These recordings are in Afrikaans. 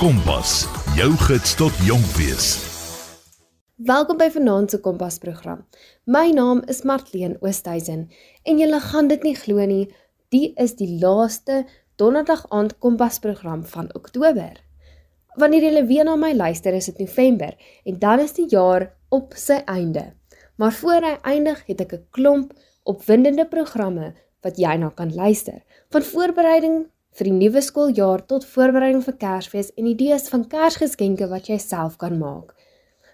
Kompas, jou gids tot jonk wees. Welkom by Vanaand se Kompas program. My naam is Martleen Oosthuizen en jy gaan dit nie glo nie, die is die laaste donderdag aand Kompas program van Oktober. Wanneer jy weer na my luister, is dit November en dan is die jaar op sy einde. Maar voor hy eindig, het ek 'n klomp opwindende programme wat jy nou kan luister. Van voorbereiding vir die nuwe skooljaar tot voorbereiding vir Kersfees en idees van Kersgeskenke wat jy self kan maak.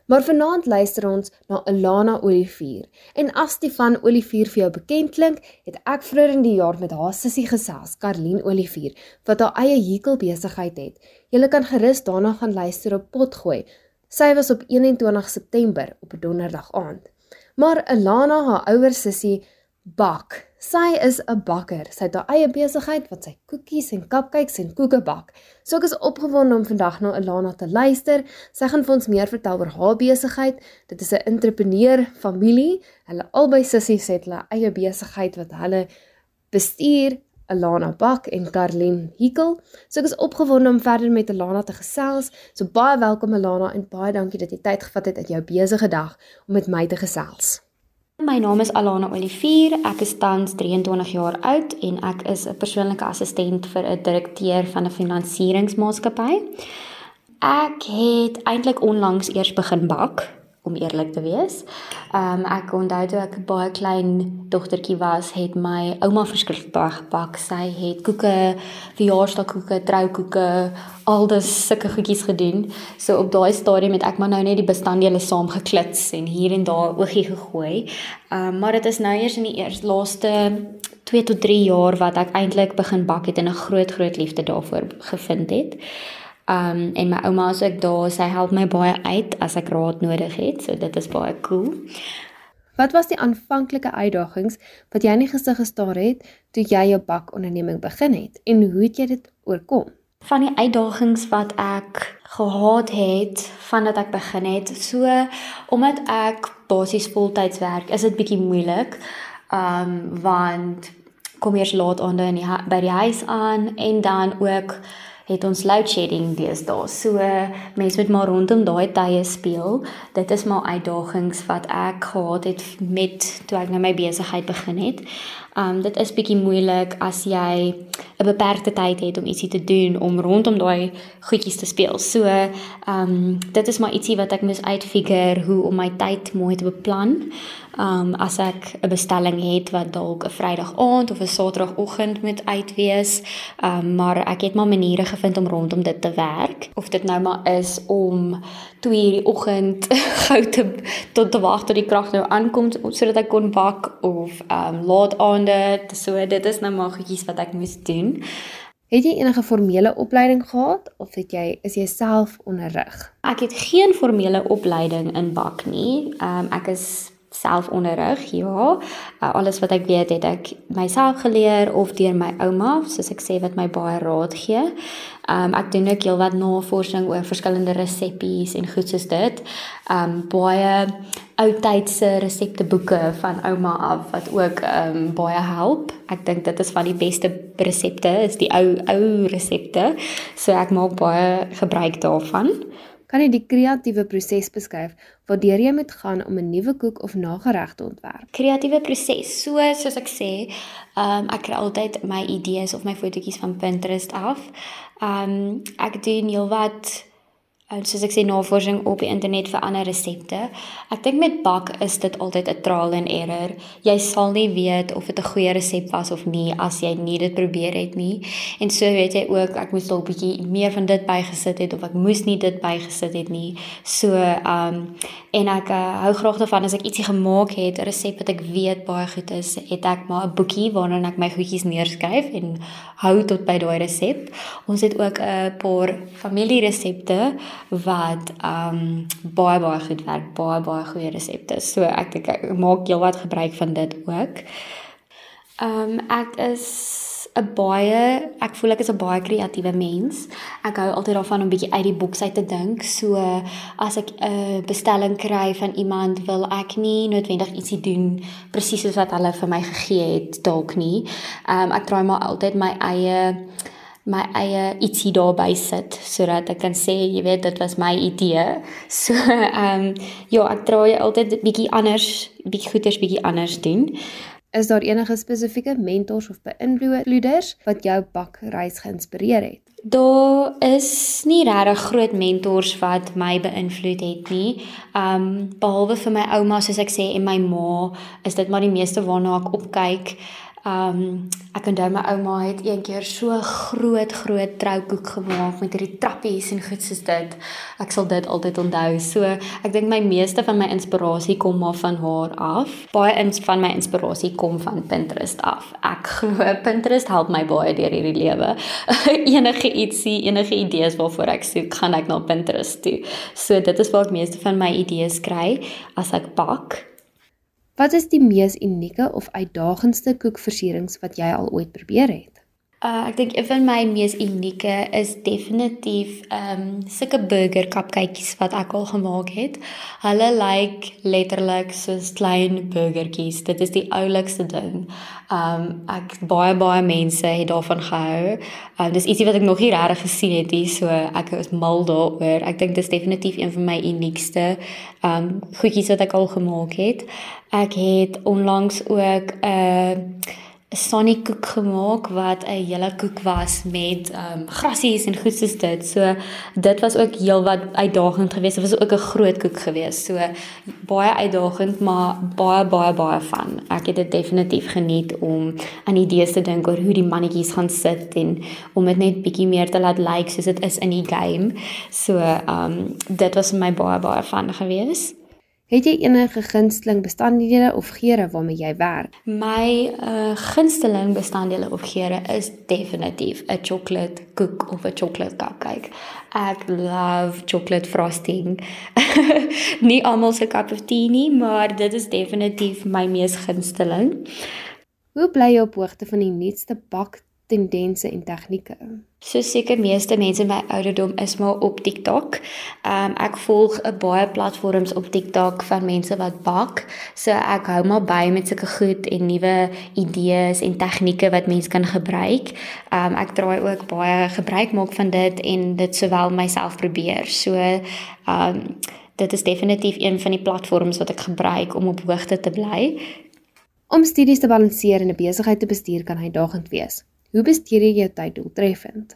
Maar vanaand luister ons na Alana Olivier. En as Stefan Olivier vir jou bekend klink, het ek vroeër in die jaar met haar sussie gesels, Karlien Olivier, wat haar eie hekel besigheid het. Jy kan gerus daarna gaan luister op Potgooi. Sy was op 21 September op 'n donderdag aand. Maar Alana, haar ouer sussie, bak. Sy is 'n bakker. Sy het haar eie besigheid wat sy koekies en cupcakes en koeke bak. So ek is opgewonde om vandag na Alana te luister. Sy gaan vir ons meer vertel oor haar besigheid. Dit is 'n entrepreneur familie. Hulle albei sissies het hulle eie besigheid wat hulle bestuur. Alana Bak en Karlin Hikkel. So ek is opgewonde om verder met Alana te gesels. So baie welkom Alana en baie dankie dat jy tyd gevat het uit jou besige dag om met my te gesels. My naam is Alana Olivier. Ek is tans 23 jaar oud en ek is 'n persoonlike assistent vir 'n direkteur van 'n finansieringsmaatskappy. Ek het eintlik onlangs eers begin bak om eerlik te wees. Ehm um, ek onthou toe ek baie klein dogtertjie was, het my ouma verskriklik baie gebak. Sy het koeke, verjaarsdagkoeke, troukoeke, al daai sulke goedjies gedoen. So op daai stadium het ek maar nou net die bestanddele saamgeklits en hier en daar oogie gegooi. Ehm um, maar dit is nou eers in die eerste laaste 2 tot 3 jaar wat ek eintlik begin bak het en 'n groot groot liefde daarvoor gevind het. Um en my ouma as ek daar, sy help my baie uit as ek raad nodig het. So dit is baie cool. Wat was die aanvanklike uitdagings wat jy in die gesig gestaar het toe jy jou bakonderneming begin het en hoe het jy dit oorkom? Van die uitdagings wat ek gehad het vandat ek begin het, so omdat ek basies voltyds werk, is dit bietjie moeilik. Um want kom eers laat aande in die by die huis aan en dan ook het ons load shedding deesdae. So mense moet maar rondom daai tye speel. Dit is maar uitdagings wat ek gehad het met toe ek nou my besigheid begin het. Um dit is bietjie moeilik as jy 'n beperkte tyd het om ietsie te doen om rondom daai goedjies te speel. So um dit is maar ietsie wat ek moet uitfigure hoe om my tyd mooi te beplan. Um as ek 'n bestelling het wat dalk 'n Vrydag aand of 'n Saterdagoggend moet uitwees, um maar ek het maar maniere gevind om rondom dit te werk. Of dit nou maar is om 2 uur die oggend gou te tot te wag tot die krag nou aankom sodat ek kon bak of um laat aande. So dit is nou maar goedjies wat ek moes doen. Het jy enige formele opleiding gehad of het jy is jy self onderrig? Ek het geen formele opleiding in bak nie. Um ek is selfonderrig. Ja, uh, alles wat ek weet het ek myself geleer of deur my ouma, soos ek sê wat my baie raad gee. Um ek doen ook heelwat navorsing oor verskillende resepte en goed soos dit. Um baie ou tydse resepteboeke van ouma af wat ook um baie help. Ek dink dit is van die beste resepte is die ou ou resepte. So ek maak baie gebruik daarvan. Kan jy die kreatiewe proses beskryf waardeur jy moet gaan om 'n nuwe koek of nagereg te ontwerp? Kreatiewe proses, so soos ek sê, um, ek kry altyd my idees of my fotootjies van Pinterest af. Um ek doen heelwat en soos ek sê navorsing op die internet vir ander resepte. Ek dink met bak is dit altyd 'n trial and error. Jy sal nie weet of dit 'n goeie resep was of nie as jy nie dit probeer het nie. En so weet jy ook ek moes dalk bietjie meer van dit bygesit het of ek moes nie dit bygesit het nie. So um en ek uh, hou graag daarvan as ek ietsie gemaak het, 'n resep wat ek weet baie goed is, het ek maar 'n boekie waarin ek my goedjies neerskryf en hou tot by daai resep. Ons het ook 'n paar familieresepte wat um baie baie goed werk, baie baie goeie resepte. So ek dink ek maak heelwat gebruik van dit ook. Um ek is 'n baie ek voel ek is 'n baie kreatiewe mens. Ek hou altyd daarvan om bietjie uit die boks uit te dink. So as ek 'n bestelling kry van iemand, wil ek nie noodwendig ietsie doen presies soos wat hulle vir my gegee het dalk nie. Um ek probeer maar altyd my eie my eie ietsie daarby sit sodat ek kan sê, jy weet, dit was my idee. So ehm um, ja, ek probeer altyd bietjie anders, bietjie goeders bietjie anders doen. Is daar enige spesifieke mentors of beïnvloeders wat jou bakreis geïnspireer het? Daar is nie regtig groot mentors wat my beïnvloed het nie. Um behalwe vir my ouma soos ek sê en my ma, is dit maar die meeste waarna ek opkyk. Um ek onthou my ouma het eendag so groot groot troukoek gemaak met hierdie trappies en goed soos dit. Ek sal dit altyd onthou. So ek dink my meeste van my inspirasie kom maar van haar af. Baie ins van my inspirasie kom van Pinterest af. Ek glo Pinterest help my baie deur hierdie lewe. enige ietsie, enige idees waarvoor ek soek, gaan ek na Pinterest toe. So dit is waar ek meeste van my idees kry as ek bak. Wat is die mees unieke of uitdagendste koekversierings wat jy al ooit probeer het? Uh ek dink een van my mees unieke is definitief ehm um, sulke burger cupcakejies wat ek al gemaak het. Hulle lyk like letterlik soos klein burgertjies. Dit is die oulikste ding. Ehm um, ek baie baie mense het daarvan gehou. Ehm um, dis ietsie wat ek nog nie regtig gesien het nie, so ek is mal daaroor. Ek dink dis definitief een van my uniekste ehm um, goedjies wat ek al gemaak het. Ek het onlangs ook 'n uh, 'n sonnie koek gemaak wat 'n hele koek was met ehm um, grasies en goed soos dit. So dit was ook heelwat uitdagend geweest. Dit was ook 'n groot koek geweest. So baie uitdagend, maar baie baie baie van. Ek het dit definitief geniet om aan idees te dink oor hoe die mannetjies gaan sit en om dit net bietjie meer te laat lyk like, soos dit is in die game. So ehm um, dit was vir my baie baie van geweest. Het jy enige gunsteling bestanddele of geure waarmee jy werk? My uh gunsteling bestanddele of geure is definitief 'n chocolate koek of 'n chocolate cupcake. Ek love chocolate frosting. nie almal se cup of tea nie, maar dit is definitief my mees gunsteling. Hoe bly jy op hoogte van die nuutste bak tendense en tegnieke? So seker meeste mense my ouderdom is maar op TikTok. Ehm um, ek volg 'n baie platforms op TikTok van mense wat bak. So ek hou maar by met sulke goed en nuwe idees en tegnieke wat mense kan gebruik. Ehm um, ek draai ook baie gebruik maak van dit en dit sowel myself probeer. So ehm um, dit is definitief een van die platforms wat ek gebruik om op hoogte te bly. Om studies te balanseer en 'n besigheid te bestuur kan uitdagend wees. Hoe bestuur jy jou tyd doeltreffend?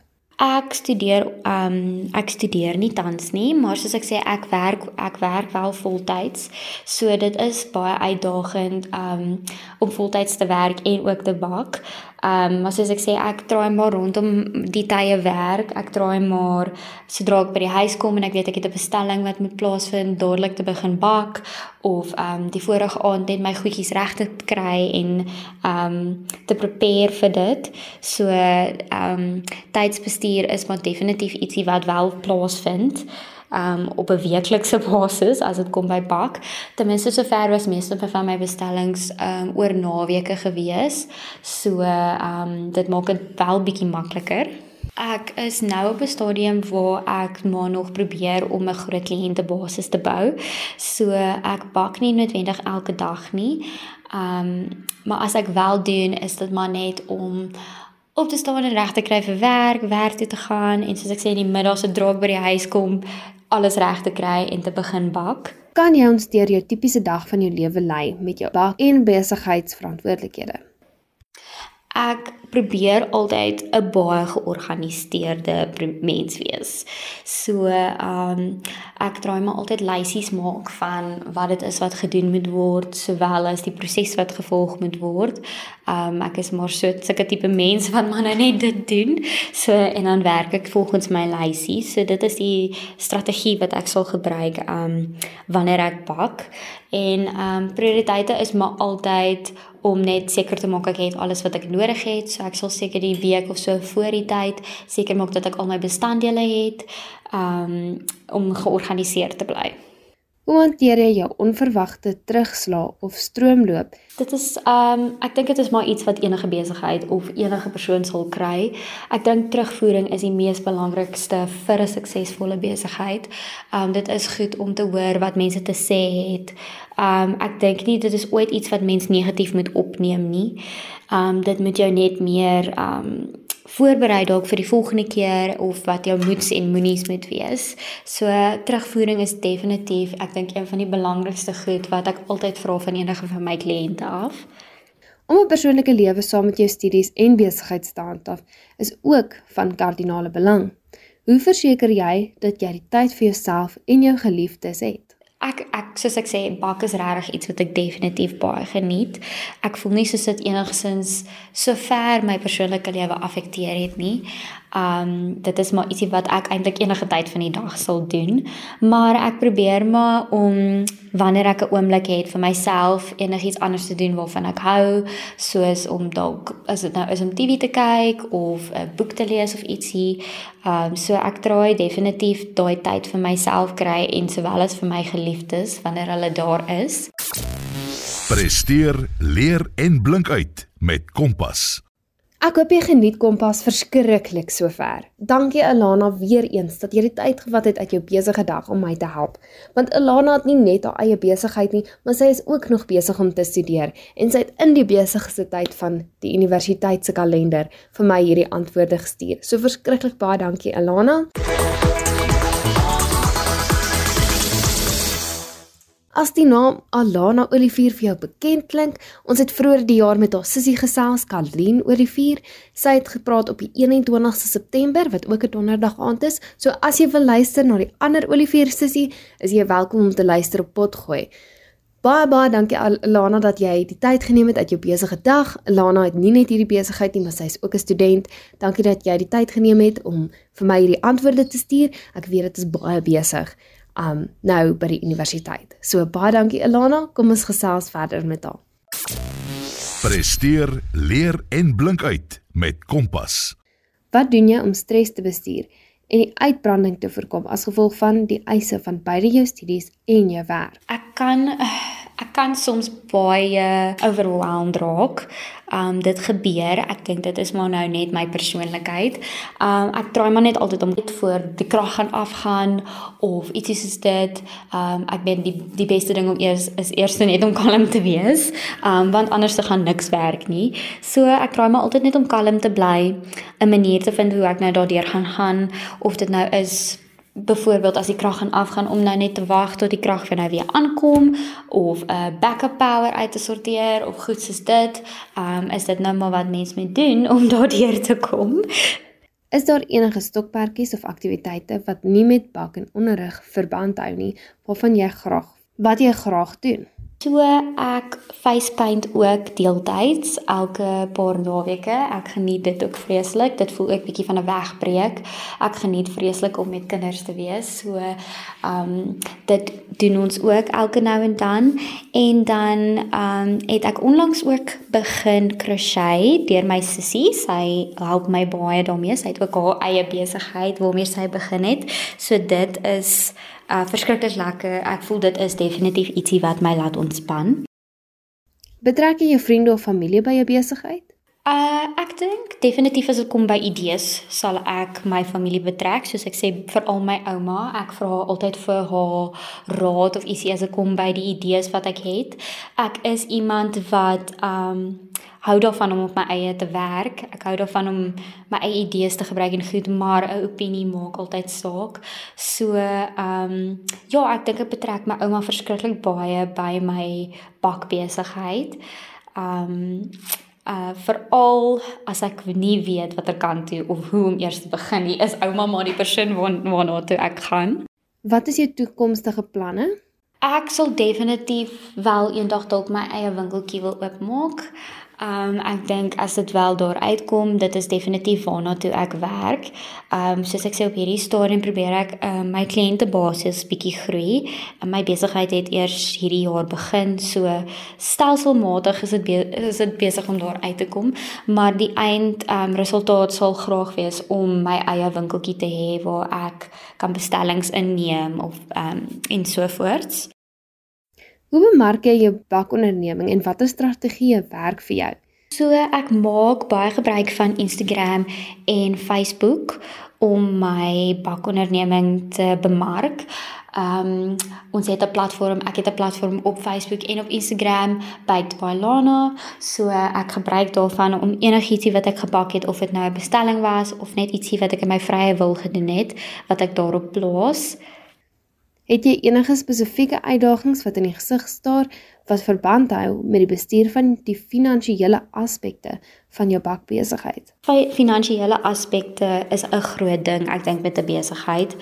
Ek studeer um ek studeer nie tans nie, maar soos ek sê ek werk ek werk wel voltyds. So dit is baie uitdagend um om voltyds te werk en ook te bak. Ehm um, maar soos ek sê ek draai maar rondom die tye werk. Ek draai maar sodra ek by die huis kom en ek weet ek het 'n bestelling wat moet plaasvind, dadelik te begin bak of ehm um, die vorige aand net my goedjies reg te kry en ehm um, te prepare vir dit. So ehm um, tydsbestuur is maar definitief ietsie wat wel plaasvind um op 'n weeklikse basis as dit kom by bak. Ten minste sover was meeste van my bestellings um oor naweke gewees. So um dit maak dit wel bietjie makliker. Ek is nou op 'n stadium waar ek maar nog probeer om 'n groot kliëntebasis te bou. So ek bak nie noodwendig elke dag nie. Um maar as ek wel doen, is dit maar net om op te staan en reg te kry vir werk, werk toe te gaan en soos ek sê in die middag se draak by die huis kom, alles reg te kry en te begin bak. Kan jy ons deur jou tipiese dag van jou lewe lei met jou bak en besigheidsverantwoordelikhede? Ek probeer altyd 'n baie georganiseerde mens wees. So, ehm um, ek draai maar altyd lysies maak van wat dit is wat gedoen moet word, sowel as die proses wat gevolg moet word. Ehm um, ek is maar so 'n sulke tipe mens wat maar nou net dit doen. So en dan werk ek volgens my lysies. So dit is die strategie wat ek sal gebruik ehm um, wanneer ek bak. En ehm um, prioriteite is maar altyd om net seker te maak ek het alles wat ek nodig het. So ek sal seker die week of so voor die tyd seker maak dat ek al my bestanddele het um om georganiseerd te bly. Hoe hanteer jy jou onverwagte terugslag of stroomloop? Dit is um ek dink dit is maar iets wat enige besigheid of enige persoon sal kry. Ek dink terugvoering is die mees belangrikste vir 'n suksesvolle besigheid. Um dit is goed om te hoor wat mense te sê het. Um ek dink nie dit is ooit iets wat mens negatief moet opneem nie. Um dit moet jou net meer um voorberei dalk vir die volgende keer of wat jou moeds en moenies moet wees. So terugvoering is definitief ek dink een van die belangrikste goed wat ek altyd vra van enige van my kliënte af. Om 'n persoonlike lewe saam met jou studies en besigheid te handhaaf is ook van kardinale belang. Hoe verseker jy dat jy die tyd vir jouself en jou geliefdes het? Ek ek soos ek sê, bak is regtig iets wat ek definitief baie geniet. Ek voel nie soos dit enigsins so ver my persoonlike lewe affekteer het nie. Um dit is maar ietsie wat ek eintlik enige tyd van die dag sal doen, maar ek probeer maar om wanneer ek 'n oomblik het vir myself enigiets anders te doen waarvan ek hou, soos om dalk as dit nou is om TV te kyk of 'n boek te lees of ietsie. Um so ek probeer definitief daai tyd vir myself kry en sowel as vir my geliefdes wanneer hulle daar is. Presteer, leer en blink uit met Kompas. Ek hoop jy geniet Kompas verskriklik sover. Dankie Alana weer eens dat jy die tyd gevat het uit jou besige dag om my te help. Want Alana het nie net haar eie besigheid nie, maar sy is ook nog besig om te studeer en sy het in die besigste tyd van die universiteit se kalender vir my hierdie antwoorde gestuur. So verskriklik baie dankie Alana. As die naam Alana Olivier vir jou bekend klink, ons het vroeër die jaar met haar sussie gesels, Kalien Olivier. Sy het gepraat op die 21ste September wat ook 'n donderdag aand is. So as jy wil luister na die ander Olivier sussie, is jy welkom om te luister op Potgooi. Baie baie dankie Alana dat jy die tyd geneem het uit jou besige dag. Alana het nie net hierdie besigheid nie, maar sy is ook 'n student. Dankie dat jy die tyd geneem het om vir my hierdie antwoorde te stuur. Ek weet dit is baie besig um nou by die universiteit. So baie dankie Elana, kom ons gesels verder met haar. Presteer, leer en blink uit met Kompas. Wat doen jy om stres te bestuur en die uitbranding te voorkom as gevolg van die eise van beide jou studies en jou werk? Ek kan ek kan soms baie overwhelmed raak. Um dit gebeur. Ek dink dit is maar nou net my persoonlikheid. Um ek probeer maar net altyd om net voor die krag gaan afgaan of ietsie soos dit. Um ek ben die die beste ding om eers is eers net om kalm te wees. Um want anders se gaan niks werk nie. So ek probeer maar altyd net om kalm te bly, 'n manier te vind hoe ek nou daardeur gaan gaan of dit nou is byvoorbeeld as die krag gaan afgaan om nou net te wag tot die krag nou weer aankom of 'n uh, backup power uit te sorteer of goed soos dit, ehm um, is dit nou maar wat mens moet doen om daardeur te kom. Is daar enige stokperdjies of aktiwiteite wat nie met bak en onderrig verband hou nie, waarvan jy graag wat jy graag doen? So ek face paint ook deeltyds elke paar naweke. Ek geniet dit ook vreeslik. Dit voel ook bietjie van 'n wegbreek. Ek geniet vreeslik om met kinders te wees. So ehm um, dit doen ons ook elke nou en dan en dan ehm um, het ek onlangs ook begin crochet deur my sussie. Sy help my baie daarmee. Sy het ook haar eie besigheid waarmee sy begin het. So dit is uh verskriklik lekker. Ek voel dit is definitief ietsie wat my laat ontspan. Betrek jy jou vriende of familie by jou besigheid? Uh ek dink definitief as dit kom by idees, sal ek my familie betrek, soos ek sê veral my ouma. Ek vra altyd vir haar raad of ietsie as dit kom by die idees wat ek het. Ek is iemand wat um hou daarvan om op my eie te werk. Ek hou daarvan om my eie idees te gebruik en goed, maar 'n opinie maak altyd saak. So, ehm um, ja, ek dink ek betrek my ouma verskriklik baie by my bakbesigheid. Ehm um, uh veral as ek nie weet watter kant toe of hoe om eers te begin nie, is ouma maar die persoon waarna toe ek gaan. Wat is jou toekomstige planne? Ek sal definitief wel eendag dalk my eie winkeltjie wil oopmaak. Um ek dink as dit wel daar uitkom, dit is definitief waarna toe ek werk. Um soos ek sê op hierdie stadium probeer ek um, my kliëntebasis bietjie groei. My besigheid het eers hierdie jaar begin, so stelselmatig is dit is dit besig om daar uit te kom, maar die eind um resultaat sal graag wees om my eie winkeltjie te hê waar ek kan bestellings inneem of um en so voorts. Hoe bemark jy jou bakonderneming en watter strategieë werk vir jou? So ek maak baie gebruik van Instagram en Facebook om my bakonderneming te bemark. Ehm um, ons het 'n platform, ek het 'n platform op Facebook en op Instagram by Lana. So ek gebruik daarvan om enigietsie wat ek gebak het of dit nou 'n bestelling was of net ietsie wat ek in my vrye wil gedoen het, wat ek daarop plaas. Het jy enige spesifieke uitdagings wat in die gesig staar wat verband hou met die bestuur van die finansiële aspekte van jou bakbesigheid? Finansiële aspekte is 'n groot ding, ek dink met 'n besigheid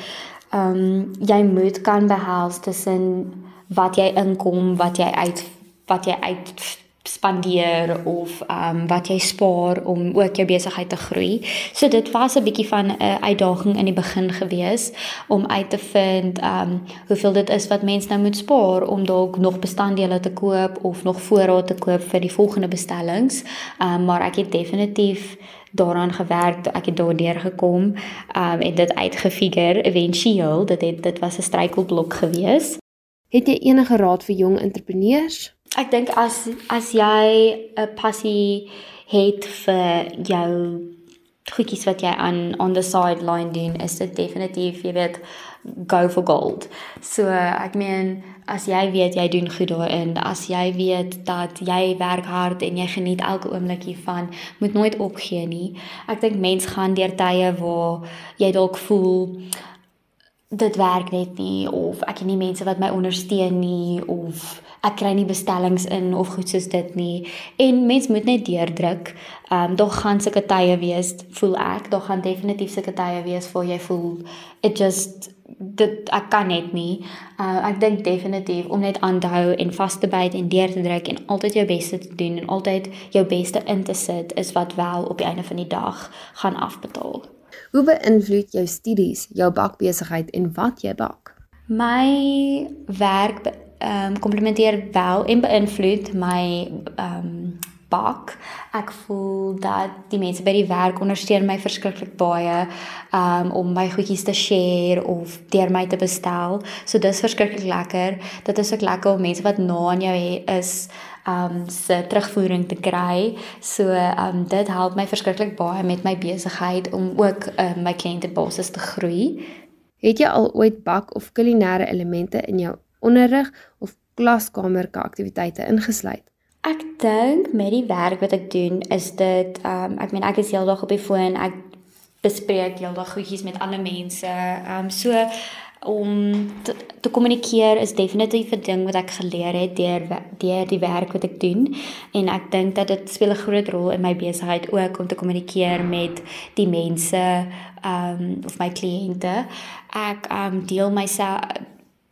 ehm um, jy moet kan behels tussen wat jy inkom, wat jy uit wat jy uit spandeer of ehm um, wat jy spaar om ook jou besigheid te groei. So dit was 'n bietjie van 'n uitdaging in die begin gewees om uit te vind ehm um, hoeveel dit is wat mens nou moet spaar om dalk nog bestanddele te koop of nog voorraad te koop vir die volgende bestellings. Ehm um, maar ek het definitief daaraan gewerk ek het daardeur gekom um, en dit uitgefigure eventueel dit het dit was 'n struikelblok gewees het jy enige raad vir jong entrepreneurs ek dink as as jy 'n passie het vir jou goedjies wat jy aan on the sideline doen is dit definitief jy weet go for gold so ek meen as jy weet jy doen goed daarin, as jy weet dat jy werk hard en jy geniet elke oomblik hiervan, moet nooit opgee nie. Ek dink mense gaan deur tye waar jy dalk voel dit werk net nie of ek het nie mense wat my ondersteun nie of ek kry nie bestellings in of goed soos dit nie en mens moet net deurdruk. Ehm um, daar gaan sulke tye wees, voel ek, daar gaan definitief sulke tye wees waar jy voel it just dit ek kan net nie. Uh ek dink definitief om net aan te hou en vas te byt en deur te druk en altyd jou beste te doen en altyd jou beste in te sit is wat wel op die einde van die dag gaan afbetaal. Hoe beïnvloed jou studies jou bakbesigheid en wat jy bak? My werk ehm um, komplementeer wel en beïnvloed my ehm um, bak. Ek voel dat die mense by die werk ondersteun my verskriklik baie um om my goedjies te share of deur my te bestel. So dis verskriklik lekker. Dit is ook lekker om mense wat na aan jou is um se terugvoering te kry. So um dit help my verskriklik baie met my besigheid om ook um, my kliëntebasis te groei. Het jy al ooit bak of kulinaire elemente in jou onderrig of klaskamer aktiwiteite ingesluit? Ek dink met die werk wat ek doen is dit ehm um, ek meen ek is heeldag op die foon, ek bespreek heeldag goedjies met ander mense. Ehm um, so om te kommunikeer is definitief 'n ding wat ek geleer het deur deur die werk wat ek doen en ek dink dat dit speel 'n groot rol in my besigheid ook om te kommunikeer met die mense ehm um, of my kliënte. Ek ehm um, deel myself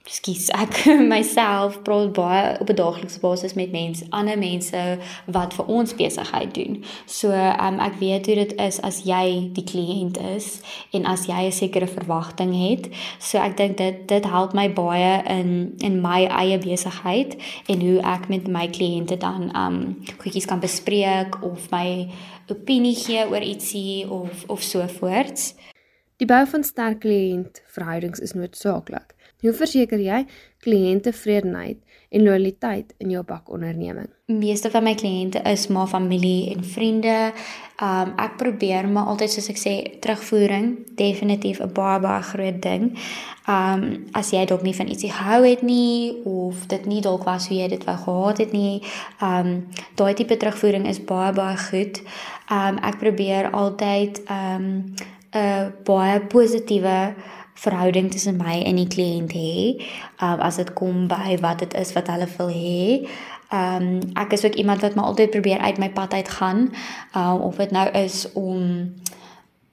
skus ek myself praat baie op 'n daaglikse basis met mense, ander mense wat vir ons besigheid doen. So um, ek weet hoe dit is as jy die kliënt is en as jy 'n sekere verwagting het. So ek dink dit dit help my baie in in my eie besigheid en hoe ek met my kliënte dan um goedjies kan bespreek of my opinie gee oor ietsie of of so voorts. Die bou van sterk kliëntverhoudings is noodsaaklik. Hoe verseker jy kliëntevredenheid en loyaliteit in jou bakonderneming? Meeste van my kliënte is maar familie en vriende. Um ek probeer maar altyd soos ek sê terugvoering definitief 'n baie baie groot ding. Um as jy dalk nie van ietsie gehou het nie of dit nie dalk was hoe jy dit wou gehad het nie, um daai tipe terugvoering is baie baie goed. Um ek probeer altyd um 'n baie positiewe verhouding tussen my en die kliënt hê. Um as dit kom by wat dit is wat hulle wil hê. Um ek is ook iemand wat maar altyd probeer uit my pad uit gaan. Um of dit nou is om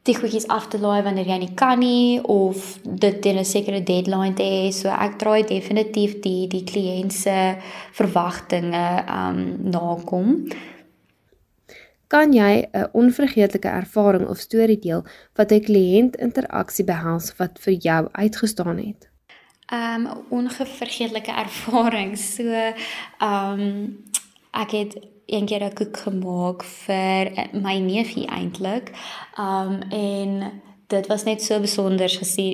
die goedjies af te laai wanneer jy nie kan nie of dit teen 'n sekere deadline te hê. So ek draai definitief die die kliënt se verwagtinge um nakom. Kan jy 'n onvergeetlike ervaring of storie deel wat 'n kliënt interaksie behels wat vir jou uitgestaan het? Um onvergeetlike ervaring. So um ek het een keer 'n koek gemaak vir my neefie eintlik. Um en dit was net so besonder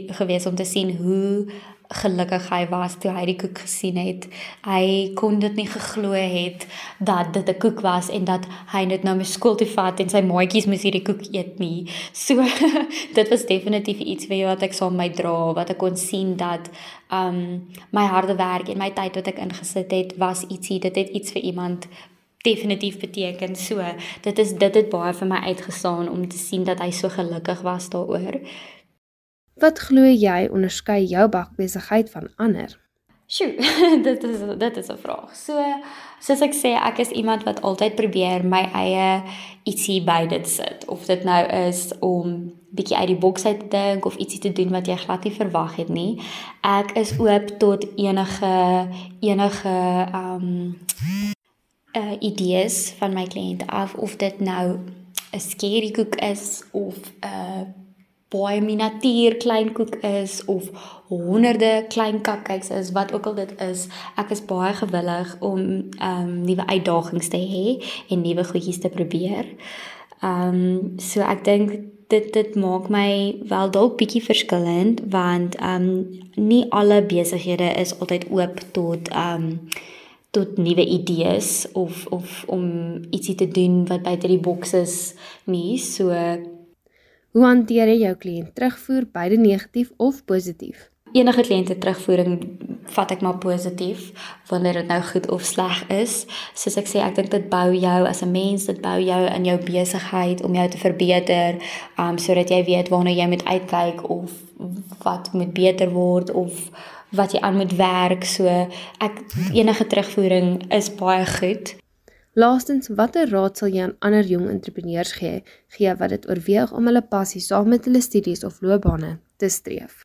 gewees om te sien hoe gelukkig hy was toe hy die koek gesien het. Hy kon dit nie geglo het dat dit 'n koek was en dat hy dit nou met skool toe vat en sy maatjies moes hierdie koek eet nie. So dit was definitief iets wat ek saam my dra wat ek kon sien dat um my harde werk en my tyd wat ek ingesit het was ietsie dit het iets vir iemand definitief beteken. So dit is dit het baie vir my uitgestaan om te sien dat hy so gelukkig was daaroor. Wat glo jy onderskei jou bakbesigheid van ander? Sjoe, dit is dit is 'n vraag. So, soos ek sê, ek is iemand wat altyd probeer my eie ietsie by dit sit. Of dit nou is om bietjie uit die boks uit te dink of ietsie te doen wat jy glad nie verwag het nie. Ek is oop tot enige enige um uh idees van my kliënte af of dit nou 'n skerry koek is of 'n uh, baie miniatuur klein koek is of honderde klein cupcakes is wat ook al dit is ek is baie gewillig om ehm um, nuwe uitdagings te hê en nuwe goedjies te probeer. Ehm um, so ek dink dit dit maak my wel dalk bietjie verskillend want ehm um, nie alle besighede is altyd oop tot ehm um, tot nuwe idees of of om ietsie te doen wat buite die boks is nie so Hoe hanteer jy jou kliënt terugvoer, beide negatief of positief? Enige kliënte terugvoering vat ek maar positief wanneer dit nou goed of sleg is. Soos ek sê, ek dink dit bou jou as 'n mens, dit bou jou in jou besigheid om jou te verbeter, um sodat jy weet waarna jy moet uitkyk of wat moet beter word of wat jy aan moet werk. So ek enige terugvoering is baie goed. Laastens, watter raad sal jy aan ander jong entrepreneurs gee, gee wat dit oorweeg om hulle passie saam met hulle studies of loopbane te streef?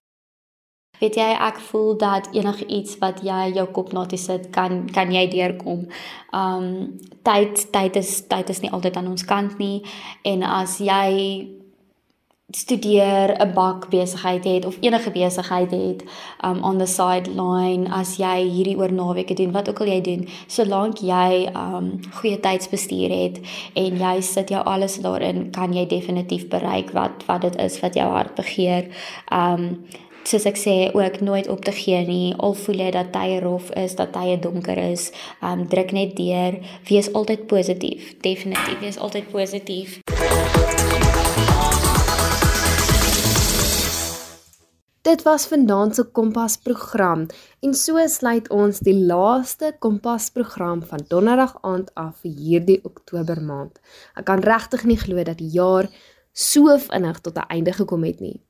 Weet jy, ek voel dat enige iets wat jy jou kop na toe sit, kan kan jy deurkom. Um tyd tyd is tyd is nie altyd aan ons kant nie en as jy studeer 'n bak besigheid het of enige besigheid het um on the sideline as jy hierdie oor naweke doen wat ook al jy doen solank jy um goeie tydsbestuur het en jy sit jou alles daarin kan jy definitief bereik wat wat dit is wat jou hart begeer. Um soos ek sê ook nooit op te gee nie al voel jy dat tye rof is dat tye donker is um druk net deur wees altyd positief definitief wees altyd positief Dit was vanaand se Kompas program en so sluit ons die laaste Kompas program van Donderdag aand af vir hierdie Oktober maand. Ek kan regtig nie glo dat die jaar so vinnig tot 'n einde gekom het nie.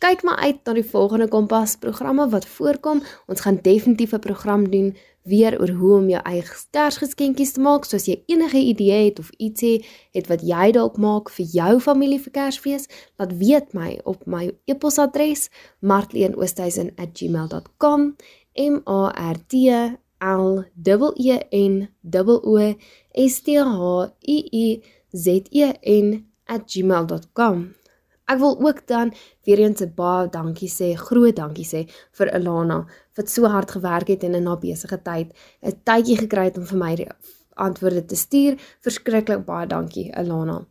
Kyk maar uit na die volgende Kompas programme wat voorkom. Ons gaan definitief 'n program doen weer oor hoe om jou eie Kersgeskenkies te maak. So as jy enige idee het of ietsie het wat jy dalk maak vir jou familie vir Kersfees, laat weet my op my e-posadres martleenoosthuizen@gmail.com. M A R T L E N O S T H I I Z E N@gmail.com. Ek wil ook dan weer eens 'n baie dankie sê, groot dankie sê vir Alana wat so hard gewerk het en in haar besige tyd 'n tydjie gekry het om vir my antwoorde te stuur. Verskriklik baie dankie Alana.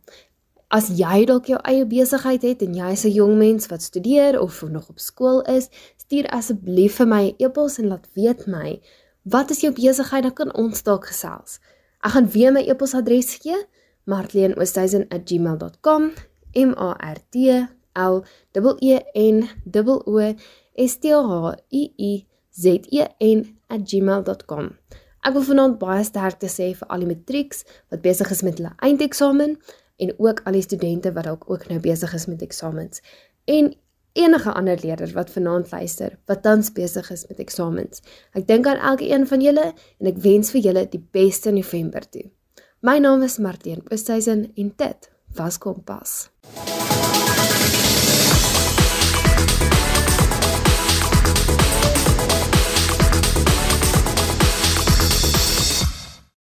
As jy dalk jou eie besigheid het en jy is 'n jong mens wat studeer of nog op skool is, stuur asseblief vir my 'n e e-pos en laat weet my wat is jou besigheid dan kan ons dalk gesels. Ek gaan weer my e-posadres gee martleenoosthuizen@gmail.com M A R T L E N O S T H I I Z E N@gmail.com. Ek wil vanaand baie sterkte sê vir al die matrieks wat besig is met hulle eindeksamen en ook al die studente wat dalk ook nou besig is met eksamens en enige ander leerders wat vanaand luister wat tans besig is met eksamens. Ek dink aan elke een van julle en ek wens vir julle die beste November toe. My naam is Martien Oosthuizen en dit was Kompas.